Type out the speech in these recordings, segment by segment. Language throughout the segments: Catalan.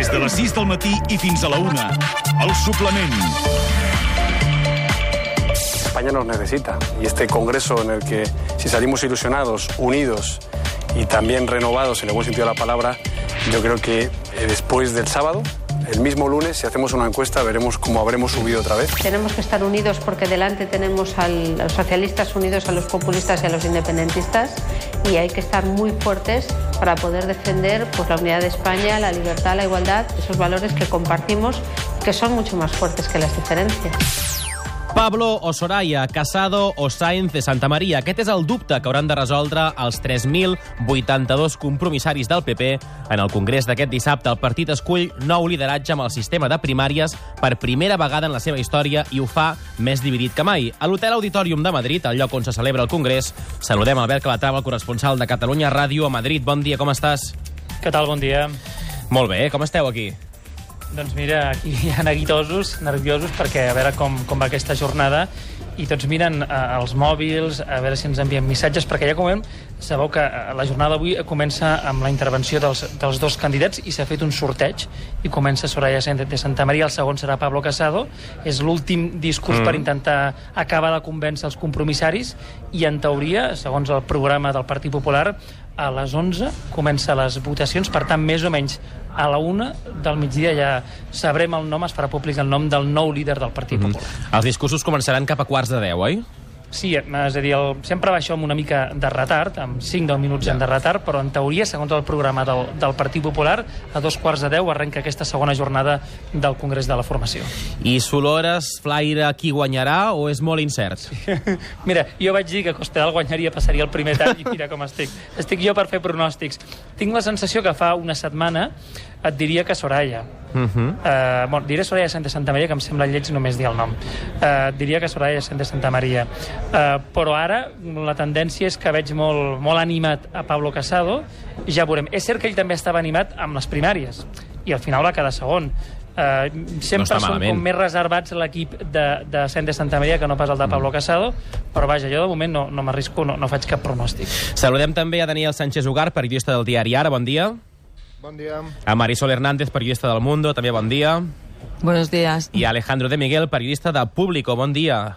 Des de les 6 del matí i fins a la 1. El suplement. España nos necesita y este Congreso en el que si salimos ilusionados, unidos y también renovados en el buen sentido de la palabra, yo creo que eh, después del sábado, el mismo lunes, si hacemos una encuesta, veremos cómo habremos subido otra vez. Tenemos que estar unidos porque delante tenemos a los socialistas unidos a los populistas y a los independentistas y hay que estar muy fuertes para poder defender pues, la unidad de España, la libertad, la igualdad, esos valores que compartimos que son mucho más fuertes que las diferencias. Pablo o Soraya, Casado o Sainz de Santa Maria. Aquest és el dubte que hauran de resoldre els 3.082 compromissaris del PP. En el congrés d'aquest dissabte, el partit escull nou lideratge amb el sistema de primàries per primera vegada en la seva història i ho fa més dividit que mai. A l'Hotel Auditorium de Madrid, el lloc on se celebra el congrés, saludem Albert Calatrava, el corresponsal de Catalunya Ràdio a Madrid. Bon dia, com estàs? Què tal, bon dia? Molt bé, com esteu aquí? Doncs mira, aquí hi ha neguitosos, nerviosos, perquè a veure com, com va aquesta jornada. I tots miren eh, els mòbils, a veure si ens envien missatges, perquè ja com sabeu que eh, la jornada d'avui comença amb la intervenció dels, dels dos candidats i s'ha fet un sorteig i comença Soraya de Santa Maria, el segon serà Pablo Casado, és l'últim discurs mm. per intentar acabar de convèncer els compromissaris i en teoria, segons el programa del Partit Popular, a les 11 comença les votacions, per tant, més o menys a la una del migdia ja sabrem el nom, es farà públic el nom del nou líder del Partit Popular. Els discursos començaran cap a quarts de 10, oi? Sí, és a dir, el, sempre va això amb una mica de retard, amb 5-10 minuts ja. de retard, però en teoria, segons el programa del, del Partit Popular, a dos quarts de 10 arrenca aquesta segona jornada del Congrés de la Formació. I Solores, Flaire, qui guanyarà o és molt incert? Mira, jo vaig dir que Cospedal guanyaria, passaria el primer tall i mira com estic. Estic jo per fer pronòstics. Tinc la sensació que fa una setmana et diria que Soraya. Uh -huh. Uh, bon, diré Soraya Santa Santa Maria, que em sembla lleig només dir el nom. Uh, diria que Soraya Santa Santa Maria. Uh, però ara la tendència és que veig molt, molt animat a Pablo Casado. Ja veurem. És cert que ell també estava animat amb les primàries i al final va quedar segon. Uh, sempre no són malament. com més reservats l'equip de, de Sant de Santa Maria que no pas el de Pablo Casado, però vaja, jo de moment no, no m'arrisco, no, no faig cap pronòstic. Saludem també a Daniel Sánchez Ugar, periodista del diari Ara, bon dia. Bon dia. A Marisol Hernández, periodista del Mundo, també bon dia. Buenos días. I a Alejandro de Miguel, periodista de Público, bon dia.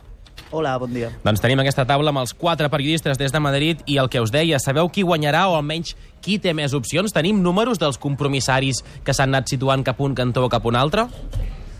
Hola, bon dia. Doncs tenim aquesta taula amb els quatre periodistes des de Madrid i el que us deia, sabeu qui guanyarà o almenys qui té més opcions? Tenim números dels compromissaris que s'han anat situant cap un cantó o cap un altre?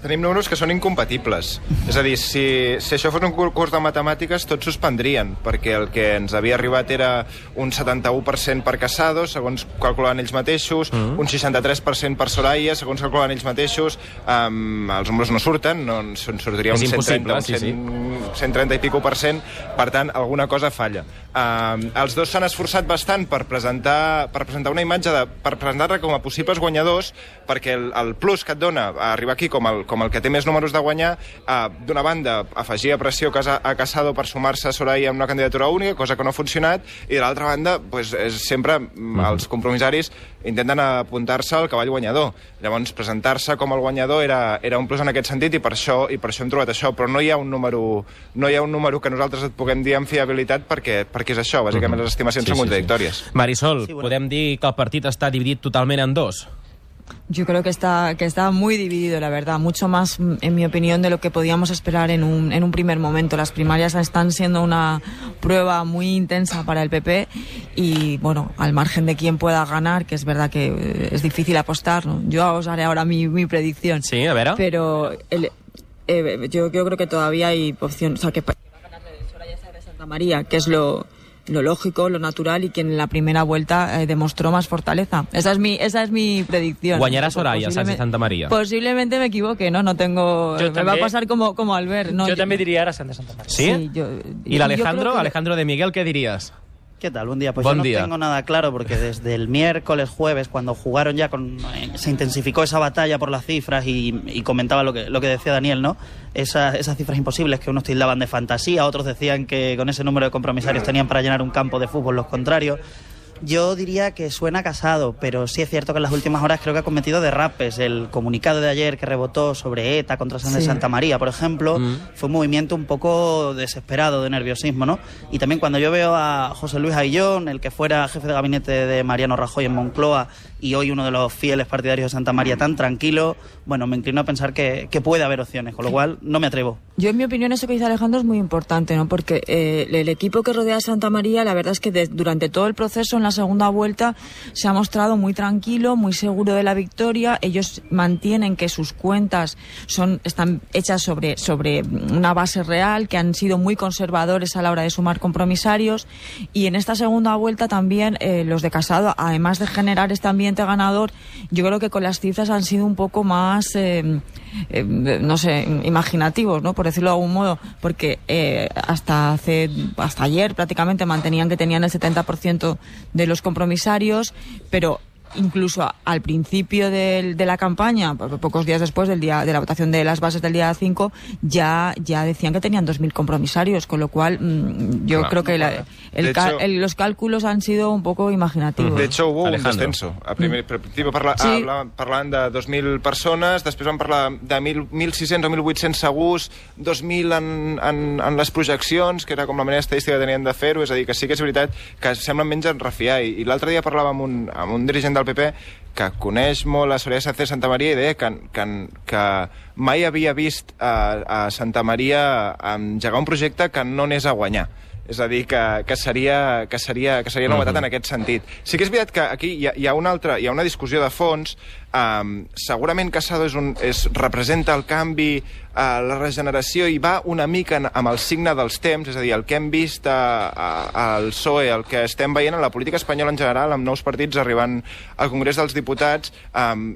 Tenim números que són incompatibles. És a dir, si, si això fos un concurs de matemàtiques, tots suspendrien, perquè el que ens havia arribat era un 71% per Casado, segons calculaven ells mateixos, mm. un 63% per Soraya, segons calculaven ells mateixos. Um, els números no surten, no en sortiria És un 130, impossible, un sí, sí. 100, 130 i pico per cent, per tant, alguna cosa falla. Um, els dos s'han esforçat bastant per presentar, per presentar una imatge, de, per presentar-la com a possibles guanyadors, perquè el, el plus que et dona arribar aquí com el, com el que té més números de guanyar, uh, d'una banda, afegia pressió a Casa- a Casado per sumar-se a Soraya amb una candidatura única, cosa que no ha funcionat, i de l'altra banda, pues, és sempre mm. els compromissaris intenten apuntar-se al cavall guanyador. Llavors, presentar-se com el guanyador era, era un plus en aquest sentit i per això i per això hem trobat això, però no hi ha un número, no hi ha un número que nosaltres et puguem dir amb fiabilitat perquè, perquè és això, bàsicament les estimacions són contradictòries. Marisol, Sí, bueno. podem dir que el partit està dividit totalment en dos? Yo creo que está, que está muy dividido, la verdad. Mucho más, mm, en mi opinión, de lo que podíamos esperar en un, en un primer momento. Las primarias están siendo una prueba muy intensa para el PP y, bueno, al margen de quién pueda ganar, que es verdad que eh, es difícil apostar, ¿no? Yo os haré ahora mi, mi predicción. Sí, a veure. Pero el- eh, yo, yo creo que todavía hay opción, o sea, que pa- Soraya Sáenz de Santa María, que es lo, lo lógico, lo natural y quien en la primera vuelta eh, demostró más fortaleza. Esa es mi, esa es mi predicción. Pues Soraya de posiblemente- Santa Maria. Posiblemente me equivoque, ¿no? No tengo... Yo me va a pasar como, como Albert. No, també diria ara Sant de Santa. Sí? Sí, yo- yo l'Alejandro, creo que- Alejandro de Miguel, què diries? ¿Qué tal? Buen día. Pues Buen yo no día. tengo nada claro porque desde el miércoles, jueves, cuando jugaron ya con... eh, se intensificó esa batalla por las cifras y, y comentaba lo que, lo que decía Daniel, ¿no? Esas cifras imposibles que unos tildaban de fantasía, otros decían que con ese número de compromisarios tenían para llenar un campo de fútbol los contrarios. Yo diría que suena casado, pero sí es cierto que en las últimas horas creo que ha cometido derrapes. El comunicado de ayer que rebotó sobre ETA contra San de Sí. Santa María, por ejemplo, fue un movimiento un poco desesperado de nerviosismo, ¿no? Y también cuando yo veo a José Luis Aguillón, el que fuera jefe de gabinete de Mariano Rajoy en Moncloa y hoy uno de los fieles partidarios de Santa María, tan tranquilo, bueno, me inclino a pensar que, que puede haber opciones, con lo cual no me atrevo. Yo, en mi opinión, eso que dice Alejandro es muy importante, ¿no? Porque eh, el equipo que rodea a Santa María, la verdad es que de- durante todo el proceso, en la segunda vuelta, se ha mostrado muy tranquilo, muy seguro de la victoria. Ellos mantienen que sus cuentas son, están hechas sobre, sobre una base real, que han sido muy conservadores a la hora de sumar compromisarios. Y en esta segunda vuelta también eh, los de Casado, además de generar este ambiente ganador, yo creo que con las cifras han sido un poco más, eh, eh, no sé, imaginativos, ¿no? Por decirlo de algún modo, porque eh, hasta hace, hasta ayer prácticamente mantenían que tenían el 70% de los compromisarios, pero incluso al principio del- de la campaña, po- pocos días después del día de la votación de las bases del día 5, ya, ya decían que tenían 2.000 compromisarios, con lo cual mm, yo Claro. creo que la- el hecho- el- los cálculos han sido un poco imaginativos. De hecho, hubo Alejandro. un descenso. A primer, mm. principi parla, Sí. sí. parlaven de 2.000 persones, després van parlar de 1.000 1.600 o 1.800 segurs, 2.000 en, en, en les projeccions, que era com la manera estadística que tenien de fer-ho, és a dir, que sí que és veritat que semblen menys en refiar. I, i l'altre dia parlava amb un, amb un dirigent del PP que coneix molt la Soraya Sánchez Santa Maria i deia que, que, que mai havia vist a, a Santa Maria engegar un projecte que no anés a guanyar. És a dir, que, que seria, que seria, que seria novetat en aquest sentit. Sí que és veritat que aquí hi ha, hi ha, una, altra, hi ha una discussió de fons. Um, segurament Casado és un, és, representa el canvi, uh, la regeneració, i va una mica en, amb el signe dels temps, és a dir, el que hem vist a, a, al PSOE, el que estem veient en la política espanyola en general, amb nous partits arribant al Congrés dels Diputats, um,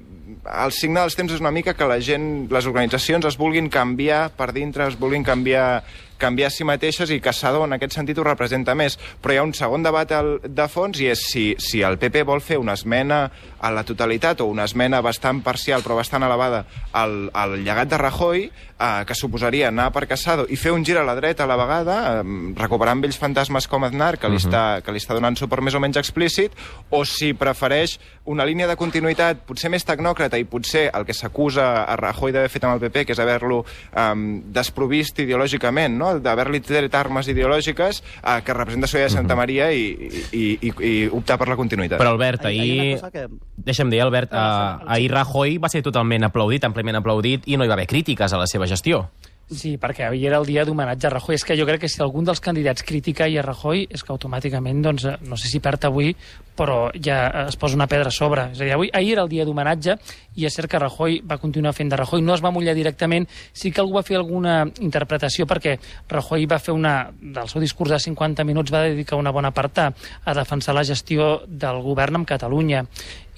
el signe dels temps és una mica que la gent, les organitzacions es vulguin canviar per dintre, es vulguin canviar canviar a si mateixes i Casado en aquest sentit ho representa més. Però hi ha un segon debat al, de fons i és si, si el PP vol fer una esmena a la totalitat o una esmena bastant parcial però bastant elevada al, al llegat de Rajoy, eh, que suposaria anar per Casado i fer un gir a la dreta a la vegada, eh, recuperant vells fantasmes com Aznar, que li, està, que li està donant suport més o menys explícit, o si prefereix una línia de continuïtat potser més tecnòcrata i potser el que s'acusa a Rajoy d'haver fet amb el PP, que és haver-lo um, desprovist ideològicament, no? D'haver-li tret armes ideològiques uh, que representa Soia de Santa Maria i, i, i, i optar per la continuïtat. Però, Albert, ahir... que- Deixa'm dir, Albert, uh, ahir Rajoy va ser totalment aplaudit, àmpliament aplaudit, i no hi va haver crítiques a la seva gestió. Sí, perquè avui era el dia d'homenatge a Rajoy. És que jo crec que si algun dels candidats critica ahir a Rajoy és que automàticament, doncs, eh, no sé si perd avui, però ja es posa una pedra a sobre. És a dir, avui, ahir era el dia d'homenatge i és cert que Rajoy va continuar fent de Rajoy. No es va mullar directament, sí que algú va fer alguna interpretació perquè Rajoy va fer una... del seu discurs de 50 minuts va dedicar una bona part a, a defensar la gestió del govern amb Catalunya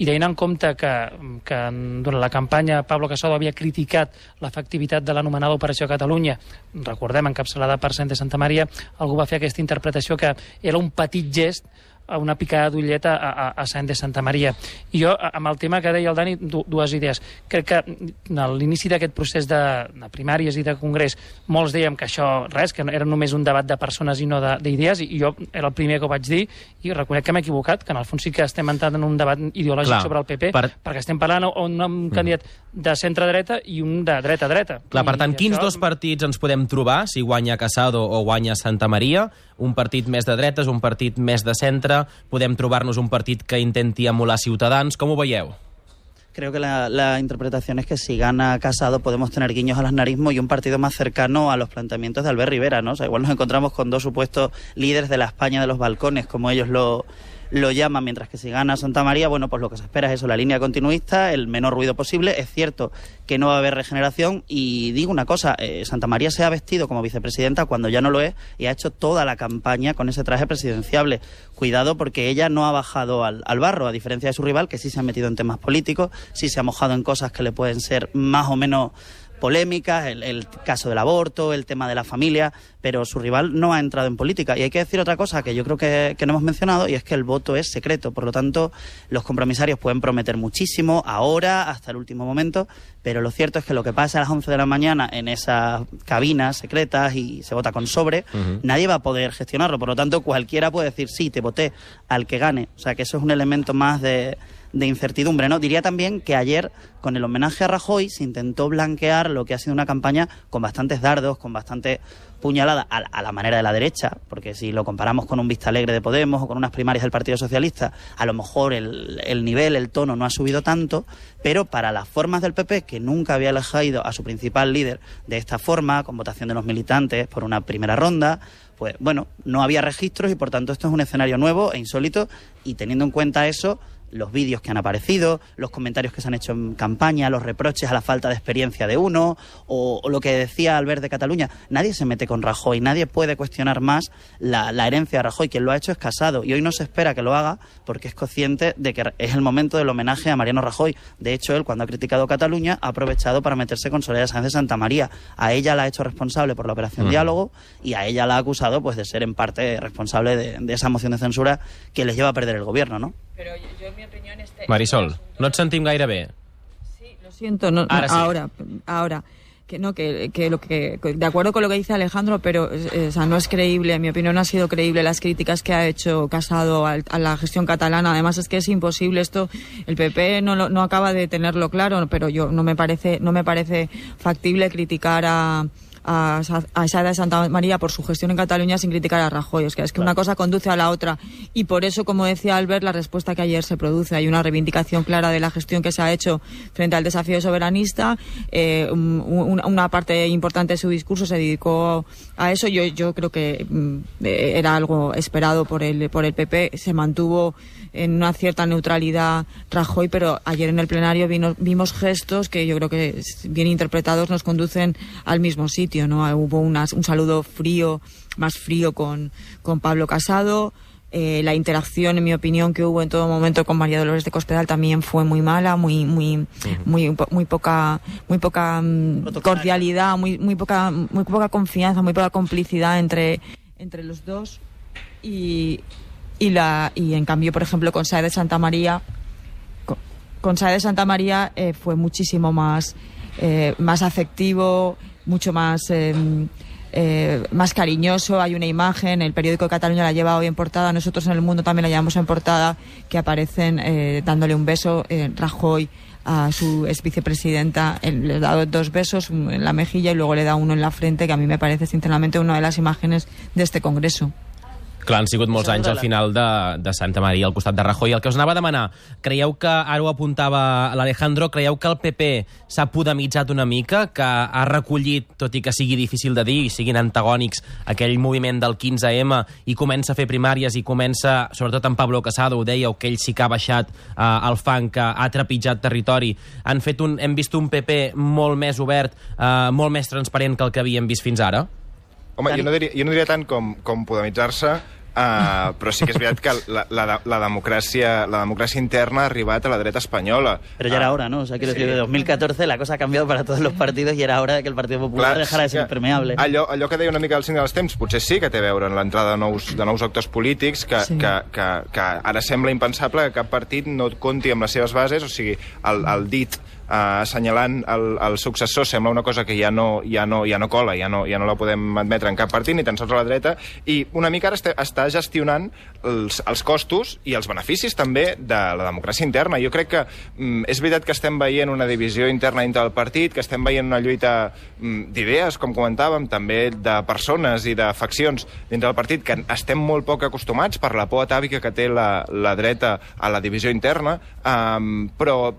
i tenint en compte que, que durant la campanya Pablo Casado havia criticat l'efectivitat de l'anomenada Operació Catalunya, recordem, encapçalada per de Santa Maria, algú va fer aquesta interpretació que era un petit gest una picada d'ullet a, a, a Sant de Santa Maria. I jo, a- amb el tema que deia el Dani, du, dues idees. Crec que a l'inici d'aquest procés de, de primàries i de congrés, molts dèiem que això, res, que no- era només un debat de persones i no de- d'idees, i jo era el primer que ho vaig dir, i reconec que m'he equivocat, que en el fons sí que estem entrant en un debat ideològic Clar, sobre el PP, per- perquè estem parlant on un candidat de centre-dreta i un de dreta-dreta. Clar, per I tant, quins això- dos partits ens podem trobar si guanya Casado o guanya Santa Maria? Un partit més de dretes, un partit més de centre? Podem un partit que intenti emular Ciutadans? Com ho? Creo que la, interpretación es que si gana Casado podemos tener guiños al aznarismo y un partido más cercano a los planteamientos de Albert Rivera, ¿no? O sea, igual nos encontramos con dos supuestos líderes de la España de los balcones, como ellos lo, lo llaman, mientras que si gana Santa María, bueno, pues lo que se espera es eso, la línea continuista, el menor ruido posible. Es cierto que no va a haber regeneración y digo una cosa, eh, Santa María se ha vestido como vicepresidenta cuando ya no lo es y ha hecho toda la campaña con ese traje presidenciable. Cuidado porque ella no ha bajado al, al barro, a diferencia de su rival, que sí se ha metido en temas políticos, sí se ha mojado en cosas que le pueden ser más o menos polémicas, el, el caso del aborto, el tema de la familia, pero su rival no ha entrado en política. Y hay que decir otra cosa que yo creo que, que no hemos mencionado, y es que el voto es secreto. Por lo tanto, los compromisarios pueden prometer muchísimo ahora, hasta el último momento, pero lo cierto es que lo que pasa a las 11 de la mañana en esas cabinas secretas y se vota con sobre, nadie va a poder gestionarlo. Por lo tanto, cualquiera puede decir, sí, te voté al que gane. O sea, que eso es un elemento más de, de incertidumbre. ¿no? Diría también que ayer, con el homenaje a Rajoy, se intentó blanquear lo que ha sido una campaña con bastantes dardos, con bastante puñalada a, la manera de la derecha, porque si lo comparamos con un Vista Alegre de Podemos o con unas primarias del Partido Socialista, a lo mejor el, el nivel, el tono no ha subido tanto, pero para las formas del PP, que nunca había elegido a su principal líder de esta forma, con votación de los militantes por una primera ronda, pues bueno, no había registros y por tanto esto es un escenario nuevo e insólito y teniendo en cuenta eso, los vídeos que han aparecido, los comentarios que se han hecho en campaña, los reproches a la falta de experiencia de uno, o, o lo que decía Albert de Cataluña. Nadie se mete con Rajoy, nadie puede cuestionar más la, la, herencia de Rajoy. Quien lo ha hecho es Casado, y hoy no se espera que lo haga porque es consciente de que es el momento del homenaje a Mariano Rajoy. De hecho, él, cuando ha criticado Cataluña, ha aprovechado para meterse con Soledad Sánchez de Santa María. A ella la ha hecho responsable por la operación. Diálogo, y a ella la ha acusado pues, de ser en parte responsable de, de esa moción de censura que les lleva a perder el gobierno, ¿no? Pero yo, yo en mi opinión este, Marisol, no et sentim gaire bé. Sí, lo siento, no, Ahora sí. ahora, ahora que no que, que, lo que de acuerdo con lo que dice Alejandro pero eh, o sea, no es creíble en mi opinión no ha sido creíble las críticas que ha hecho Casado a, a, la gestión catalana además es que es imposible esto el PP no, no acaba de tenerlo claro pero yo no me parece no me parece factible criticar a a, a de Santa María por su gestión en Cataluña sin criticar a Rajoy. Es que, es que claro. una cosa conduce a la otra. Y por eso, como decía Albert, la respuesta que ayer se produce. Hay una reivindicación clara de la gestión que se ha hecho frente al desafío soberanista. Eh, un, una parte importante de su discurso se dedicó a eso. Yo, yo creo que eh, era algo esperado por el, por el PP. Se mantuvo en una cierta neutralidad Rajoy, pero ayer en el plenario vino, vimos gestos que yo creo que bien interpretados nos conducen al mismo sitio, ¿no? Hubo unas, un saludo frío, más frío con, con Pablo Casado. Eh, la interacción, en mi opinión, que hubo en todo momento con María Dolores de Cospedal también fue muy mala, muy, muy, uh -huh. muy, muy poca, muy poca um, cordialidad, muy, muy poca, muy poca confianza, muy poca complicidad entre, entre los dos. Y, y la y en cambio por ejemplo con Sae de Santa María con, con Sae de Santa María eh, fue muchísimo más eh, más afectivo mucho más eh, eh, más cariñoso. Hay una imagen el periódico Cataluña la lleva hoy en portada nosotros en el mundo también la llevamos en portada que aparecen eh, dándole un beso Rajoy a su ex vicepresidenta le da dos besos en la mejilla y luego le da uno en la frente que a mí me parece sinceramente una de las imágenes de este congreso Clar, han sigut molts anys al final de, de Santa Maria al costat de Rajoy. El que us anava a demanar, creieu que, ara ho apuntava l'Alejandro, creieu que el PP s'ha podemitzat una mica, que ha recollit, tot i que sigui difícil de dir, i siguin antagònics, aquell moviment del 15M i comença a fer primàries i comença, sobretot en Pablo Casado, ho dèieu, que ell sí que ha baixat eh, el fang, que ha trepitjat territori. Han fet un, hem vist un PP molt més obert, eh, molt més transparent que el que havíem vist fins ara? Home, jo no diria, jo no diria tant com, com podemitzar-se, Uh, però sí que és veritat que la, la, la, democràcia, la democràcia interna ha arribat a la dreta espanyola. Pero ya era hora, ¿no? O sea, quiero sí. decir, de 2014 la cosa ha cambiado para todos los partidos y era hora de que el Partido Popular Clar, dejara de ser impermeable. Allò, allò que deia una mica el signe dels temps, potser sí que té a veure en l'entrada de, nous, de nous actors polítics, que, sí. que, que, que ara sembla impensable que cap partit no compti amb les seves bases, o sigui, el, el dit uh, assenyalant el, el successor sembla una cosa que ja no, ja no, ja no cola, ja no, ja no la podem admetre en cap partit, ni tan sols a la dreta, i una mica ara està, està gestionant els, els costos i els beneficis també de la democràcia interna. Jo crec que mm, és veritat que estem veient una divisió interna dintre del partit, que estem veient una lluita mm, d'idees, com comentàvem, també de persones i de faccions dintre del partit, que estem molt poc acostumats per la por atàvica que té la, la dreta a la divisió interna, um, però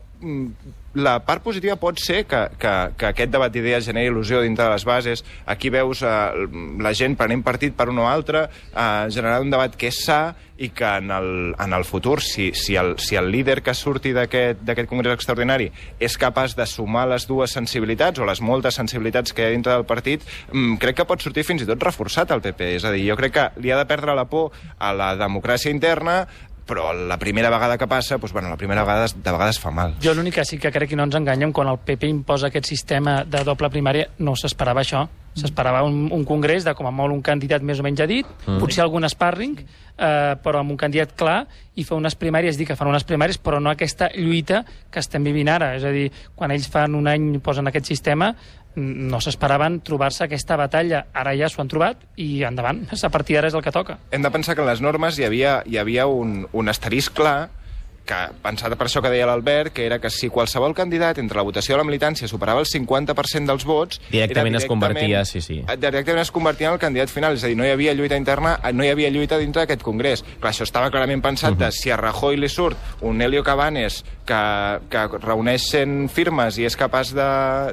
la part positiva pot ser que, que, que aquest debat d'idees generi il·lusió dintre de les bases. Aquí veus eh, la gent prenent partit per un o altre, eh, generant un debat que és sa i que en el, en el futur, si, si, el, si el líder que surti d'aquest congrés extraordinari és capaç de sumar les dues sensibilitats o les moltes sensibilitats que hi ha dintre del partit, mm, crec que pot sortir fins i tot reforçat el PP. És a dir, jo crec que li ha de perdre la por a la democràcia interna però la primera vegada que passa, doncs, bueno, la primera vegada de vegades fa mal. Jo l'únic que sí que crec que no ens enganyem, quan el PP imposa aquest sistema de doble primària, no s'esperava això. S'esperava un, un congrés de com a molt un candidat més o menys dit, mm. potser algun sparring, eh, però amb un candidat clar, i fer unes primàries, dir que fan unes primàries, però no aquesta lluita que estem vivint ara. És a dir, quan ells fan un any posen aquest sistema, no s'esperaven trobar-se aquesta batalla. Ara ja s'ho han trobat i endavant. A partir d'ara és el que toca. Hem de pensar que en les normes hi havia, hi havia un, un asterisc clar que, pensat per això que deia l'Albert, que era que si qualsevol candidat entre la votació i la militància superava el 50% dels vots... Directament, es convertia, sí, sí. Directament es convertia en el candidat final, és a dir, no hi havia lluita interna, no hi havia lluita dintre d'aquest congrés. Clar, això estava clarament pensat uh -huh. de si a Rajoy li surt un Helio Cabanes que, que reuneix 100 firmes i és capaç de,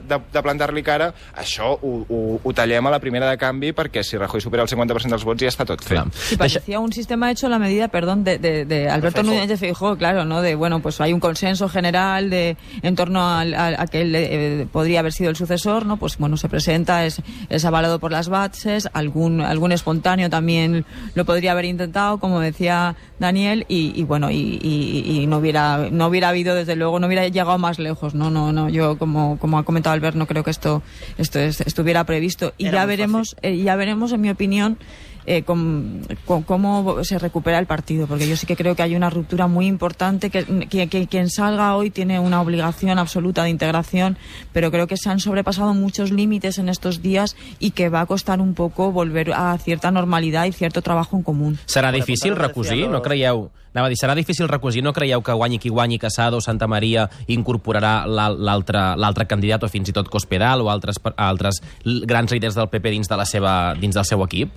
de, de plantar-li cara, això ho, ho, ho tallem a la primera de canvi perquè si Rajoy supera el 50% dels vots ja està tot fet. Clar. Sí, parecía un sistema hecho a la medida, perdón, de, de, de Alberto Núñez de Feijóo, claro, ¿no? De, bueno, pues hay un consenso general de en torno a, a, a que él eh, podría haber sido el sucesor, ¿no? Pues bueno, se presenta, es, es avalado por las bases, algún, algún espontáneo también lo podría haber intentado, como decía Daniel, y, y bueno, y, y, y, no hubiera no hubiera habido, desde luego, no hubiera llegado más lejos, no, no, no, yo como, como ha comentado Albert, no creo que esto, esto es, estuviera previsto. Y Era ya veremos, eh, ya veremos, en mi opinión, eh, con, con cómo se recupera el partido, porque yo sí que creo que hay una ruptura muy importante, que, que, que quien salga hoy tiene una obligación absoluta de integración, pero creo que se han sobrepasado muchos límites en estos días y que va a costar un poco volver a cierta normalidad y cierto trabajo en común. Serà difícil recosir? No creieu... Anava a dir, serà difícil recosir? No creieu que guanyi qui guanyi Casado, Santa Maria, incorporarà l'al- l'altre candidat o fins i tot Cospedal o altres, altres grans líders del PP dins, de la seva, dins del seu equip?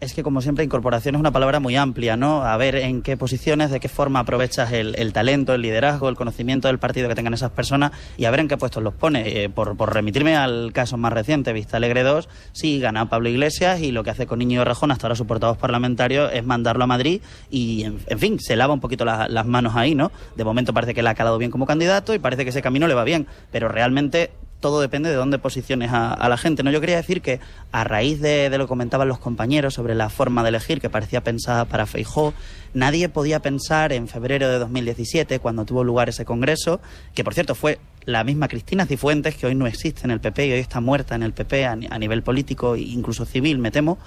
Es que, como siempre, incorporación es una palabra muy amplia, ¿no? A ver en qué posiciones, de qué forma aprovechas el, talento, el liderazgo, el conocimiento del partido que tengan esas personas y a ver en qué puestos los pones. Eh, por, por remitirme al caso más reciente, Vista Alegre 2, sí, gana Pablo Iglesias y lo que hace con Íñigo Rajón, hasta ahora su portavoz parlamentario, es mandarlo a Madrid y, en, fin, se lava un poquito la- las manos ahí, ¿no? De momento parece que le ha calado bien como candidato y parece que ese camino le va bien, pero realmente todo depende de dónde posiciones a, a la gente. ¿no? Yo quería decir que a raíz de, de lo que comentaban los compañeros sobre la forma de elegir que parecía pensada para Feijó, nadie podía pensar en febrero de 2017, cuando tuvo lugar ese congreso, que por cierto fue la misma Cristina Cifuentes, que hoy no existe en el PP y hoy está muerta en el PP a, a nivel político e incluso civil, me temo,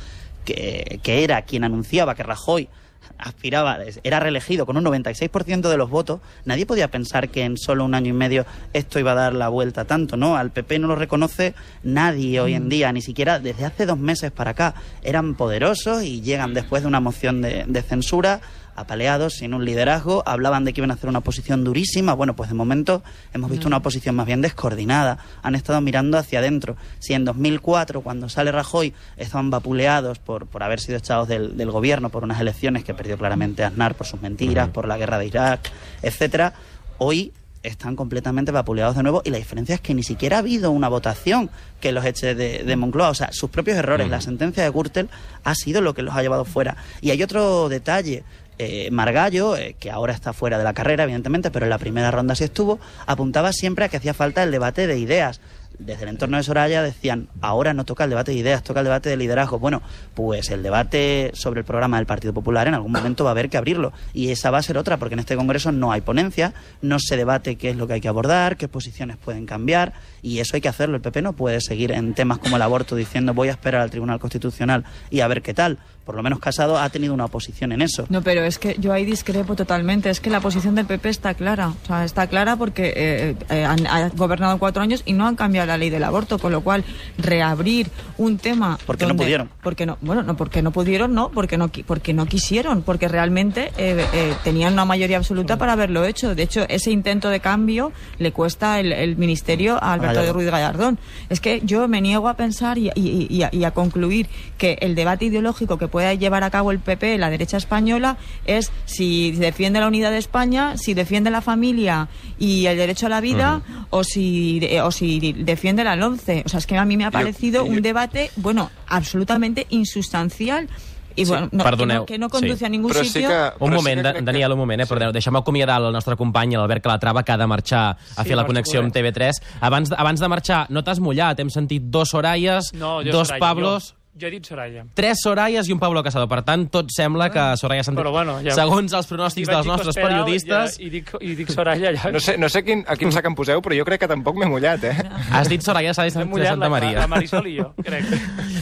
que, que era quien anunciaba que Rajoy aspiraba, era reelegido con un 96% de los votos, nadie podía pensar que en solo un año y medio esto iba a dar la vuelta tanto, ¿no? Al PP no lo reconoce nadie hoy en día, ni siquiera desde hace dos meses para acá. Eran poderosos y llegan después de una moción de, de censura apaleados, sin un liderazgo, hablaban de que iban a hacer una oposición durísima. Bueno, pues de momento hemos visto una oposición más bien descoordinada. Han estado mirando hacia adentro. Si en 2004, cuando sale Rajoy, estaban vapuleados por, por haber sido echados del, del gobierno por unas elecciones que perdió claramente Aznar por sus mentiras, por la guerra de Irak, etcétera, hoy están completamente vapuleados de nuevo y la diferencia es que ni siquiera ha habido una votación que los eche de, de Moncloa. O sea, sus propios errores, la sentencia de Gürtel ha sido lo que los ha llevado fuera. Y hay otro detalle. Eh, Margallo, eh, que ahora está fuera de la carrera, evidentemente, pero en la primera ronda sí estuvo, apuntaba siempre a que hacía falta el debate de ideas. Desde el entorno de Soraya decían, ahora no toca el debate de ideas, toca el debate de liderazgo. Bueno, pues el debate sobre el programa del Partido Popular en algún momento va a haber que abrirlo. Y esa va a ser otra, porque en este Congreso no hay ponencia, no se debate qué es lo que hay que abordar, qué posiciones pueden cambiar, y eso hay que hacerlo. El PP no puede seguir en temas como el aborto diciendo voy a esperar al Tribunal Constitucional y a ver qué tal. Por lo menos Casado ha tenido una oposición en eso. No, pero es que yo ahí discrepo totalmente. Es que la posición del PP está clara. O sea, está clara porque eh, eh, han, ha gobernado cuatro años y no han cambiado la ley del aborto, con lo cual reabrir un tema. Porque no pudieron. Porque no, bueno, no, porque no pudieron, no, porque no, porque no quisieron, porque realmente eh, tenían una mayoría absoluta para haberlo hecho. De hecho, ese intento de cambio le cuesta el, el ministerio a Alberto de Gallardo. Ruiz Gallardón. Es que yo me niego a pensar y, y- y a, y a concluir que el debate ideológico que pueda llevar a cabo el PP, la derecha española, es si defiende la unidad de España, si defiende la familia y el derecho a la vida, o si eh, o si defiende la 11. O sea, es que a mí me ha parecido yo- un debate, bueno, absolutamente insustancial. Y Sí, bueno, no, que perdoneu, no, que no conduce sí. a ningún Però sí sitio. que- Un Però sí moment, que que- Daniel, un moment, eh? Perdoneu, deixem acomiadar el nostre company, l'Albert Calatrava, que ha de marxar a Sí, fer la connexió amb corrents. TV3. Abans, abans de marxar, no t'has mullat, hem sentit dos Sorayas, No, dos Soraya, Pablos... Jo he dit Soraya. Tres Sorayas i un Pablo Casado. Per tant, tot sembla que Soraya s'ha Però bueno, ja- Segons els pronòstics dels nostres periodistes... Ja, I dic, i dic Soraya allà. No sé, no sé quin, a quin sac em poseu, però jo crec que tampoc m'he mullat, eh? Has dit Soraya Sáenz M'he de Santa la, Maria. la Marisol i jo, crec.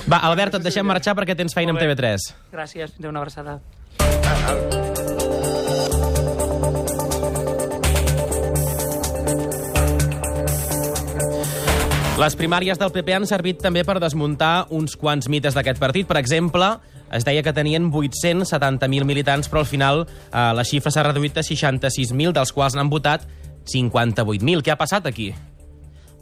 Va, Albert, et deixem marxar perquè tens feina amb Molt bé. TV3. Gràcies, fins una abraçada. Les primàries del PP han servit també per desmuntar uns quants mites d'aquest partit. Per exemple, es deia que tenien 870.000 militants, però al final eh, la xifra s'ha reduït a 66.000, dels quals n'han votat 58.000. Què ha passat aquí?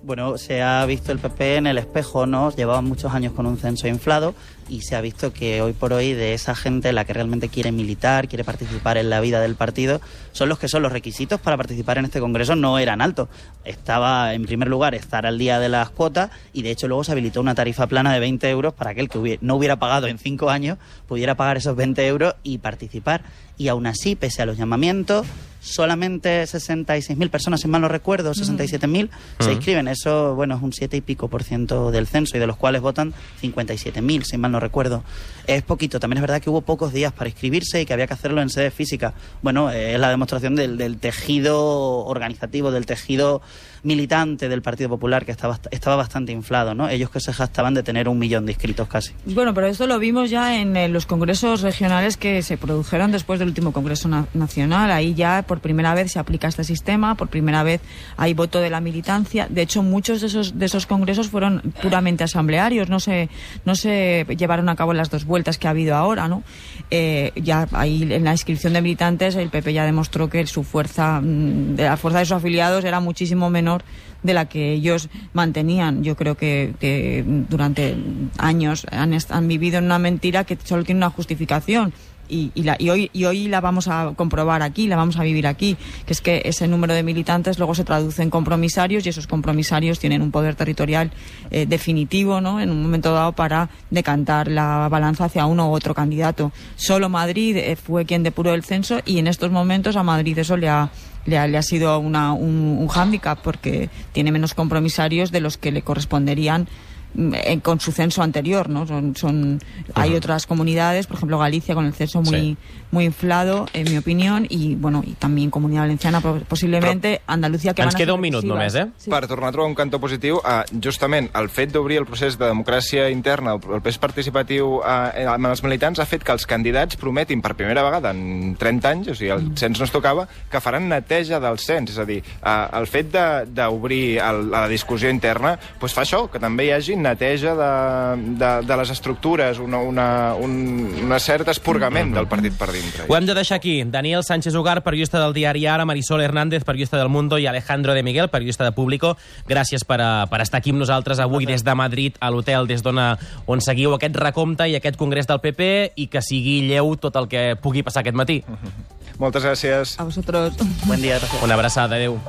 Bueno, se ha visto el PP en el espejo, ¿no? Llevaban muchos años con un censo inflado y se ha visto que hoy por hoy de esa gente, la que realmente quiere militar, quiere participar en la vida del partido, son los que son los requisitos para participar en este congreso no eran altos. Estaba, en primer lugar, estar al día de las cuotas y de hecho luego se habilitó una tarifa plana de 20 euros para aquel que hubiera- no hubiera pagado en cinco años pudiera pagar esos 20 euros y participar. Y aún así, pese a los llamamientos, solamente 66.000 personas, si mal no recuerdo, 67.000, se inscriben. Eso, bueno, es un 7 y pico por ciento del censo y de los cuales votan 57.000, si mal no recuerdo. Es poquito. También es verdad que hubo pocos días para inscribirse y que había que hacerlo en sede física. Bueno, eh, es la demostración del, del tejido organizativo, del tejido militante del Partido Popular que estaba, estaba bastante inflado, ¿no? Ellos que se jactaban de tener un millón de inscritos casi. Bueno, pero esto lo vimos ya en eh, los congresos regionales que se produjeron después del último Congreso Na- Nacional. Ahí ya por primera vez se aplica este sistema, por primera vez hay voto de la militancia. De hecho, muchos de esos, de esos congresos fueron puramente asamblearios, no se, no se llevaron a cabo las dos vueltas que ha habido ahora, ¿no? Eh, ya ahí en la inscripción de militantes el PP ya demostró que su fuerza, mm, de la fuerza de sus afiliados era muchísimo menor de la que ellos mantenían. Yo creo que, durante años han, han vivido en una mentira que solo tiene una justificación. Y, y la- y hoy, y hoy la vamos a comprobar aquí, la vamos a vivir aquí, que es que ese número de militantes luego se traduce en compromisarios y esos compromisarios tienen un poder territorial eh, definitivo ¿no? en un momento dado para decantar la balanza hacia uno u otro candidato. Solo Madrid eh, fue quien depuró el censo y en estos momentos a Madrid eso le ha, le ha, le ha sido una, un, un hándicap porque tiene menos compromisarios de los que le corresponderían en- con su censo anterior, ¿no? Son, son, hay otras comunidades, por ejemplo Galicia con el censo muy, Sí. Muy inflado, en mi opinión, y bueno, y también Comunidad Valenciana po- posiblemente, Andalucía que Ens queda un minut només, eh? Sí. Per tornar a trobar un cantó positiu, eh, justament el fet d'obrir el procés de democràcia interna, el procés participatiu eh, amb els militants, ha fet que els candidats prometin per primera vegada en 30 anys, o sigui, el cens no es tocava, que faran neteja del cens. És a dir, eh, el fet de- d'obrir la discussió interna pues fa això, que també hi hagi neteja de, de, de les estructures, una, una, un una cert espurgament del partit per dintre. Ho hem de deixar aquí. Daniel Sánchez Ugar, periodista del diari Ara, Marisol Hernández, periodista del Mundo, i Alejandro de Miguel, periodista de Público. Gràcies per, a, per estar aquí amb nosaltres avui des de Madrid, a l'hotel des d'on a- on seguiu aquest recompte i aquest congrés del PP i que sigui lleu tot el que pugui passar aquest matí. Moltes gràcies. A vosotros. Buen día, gracias. Una abraçada, adeu.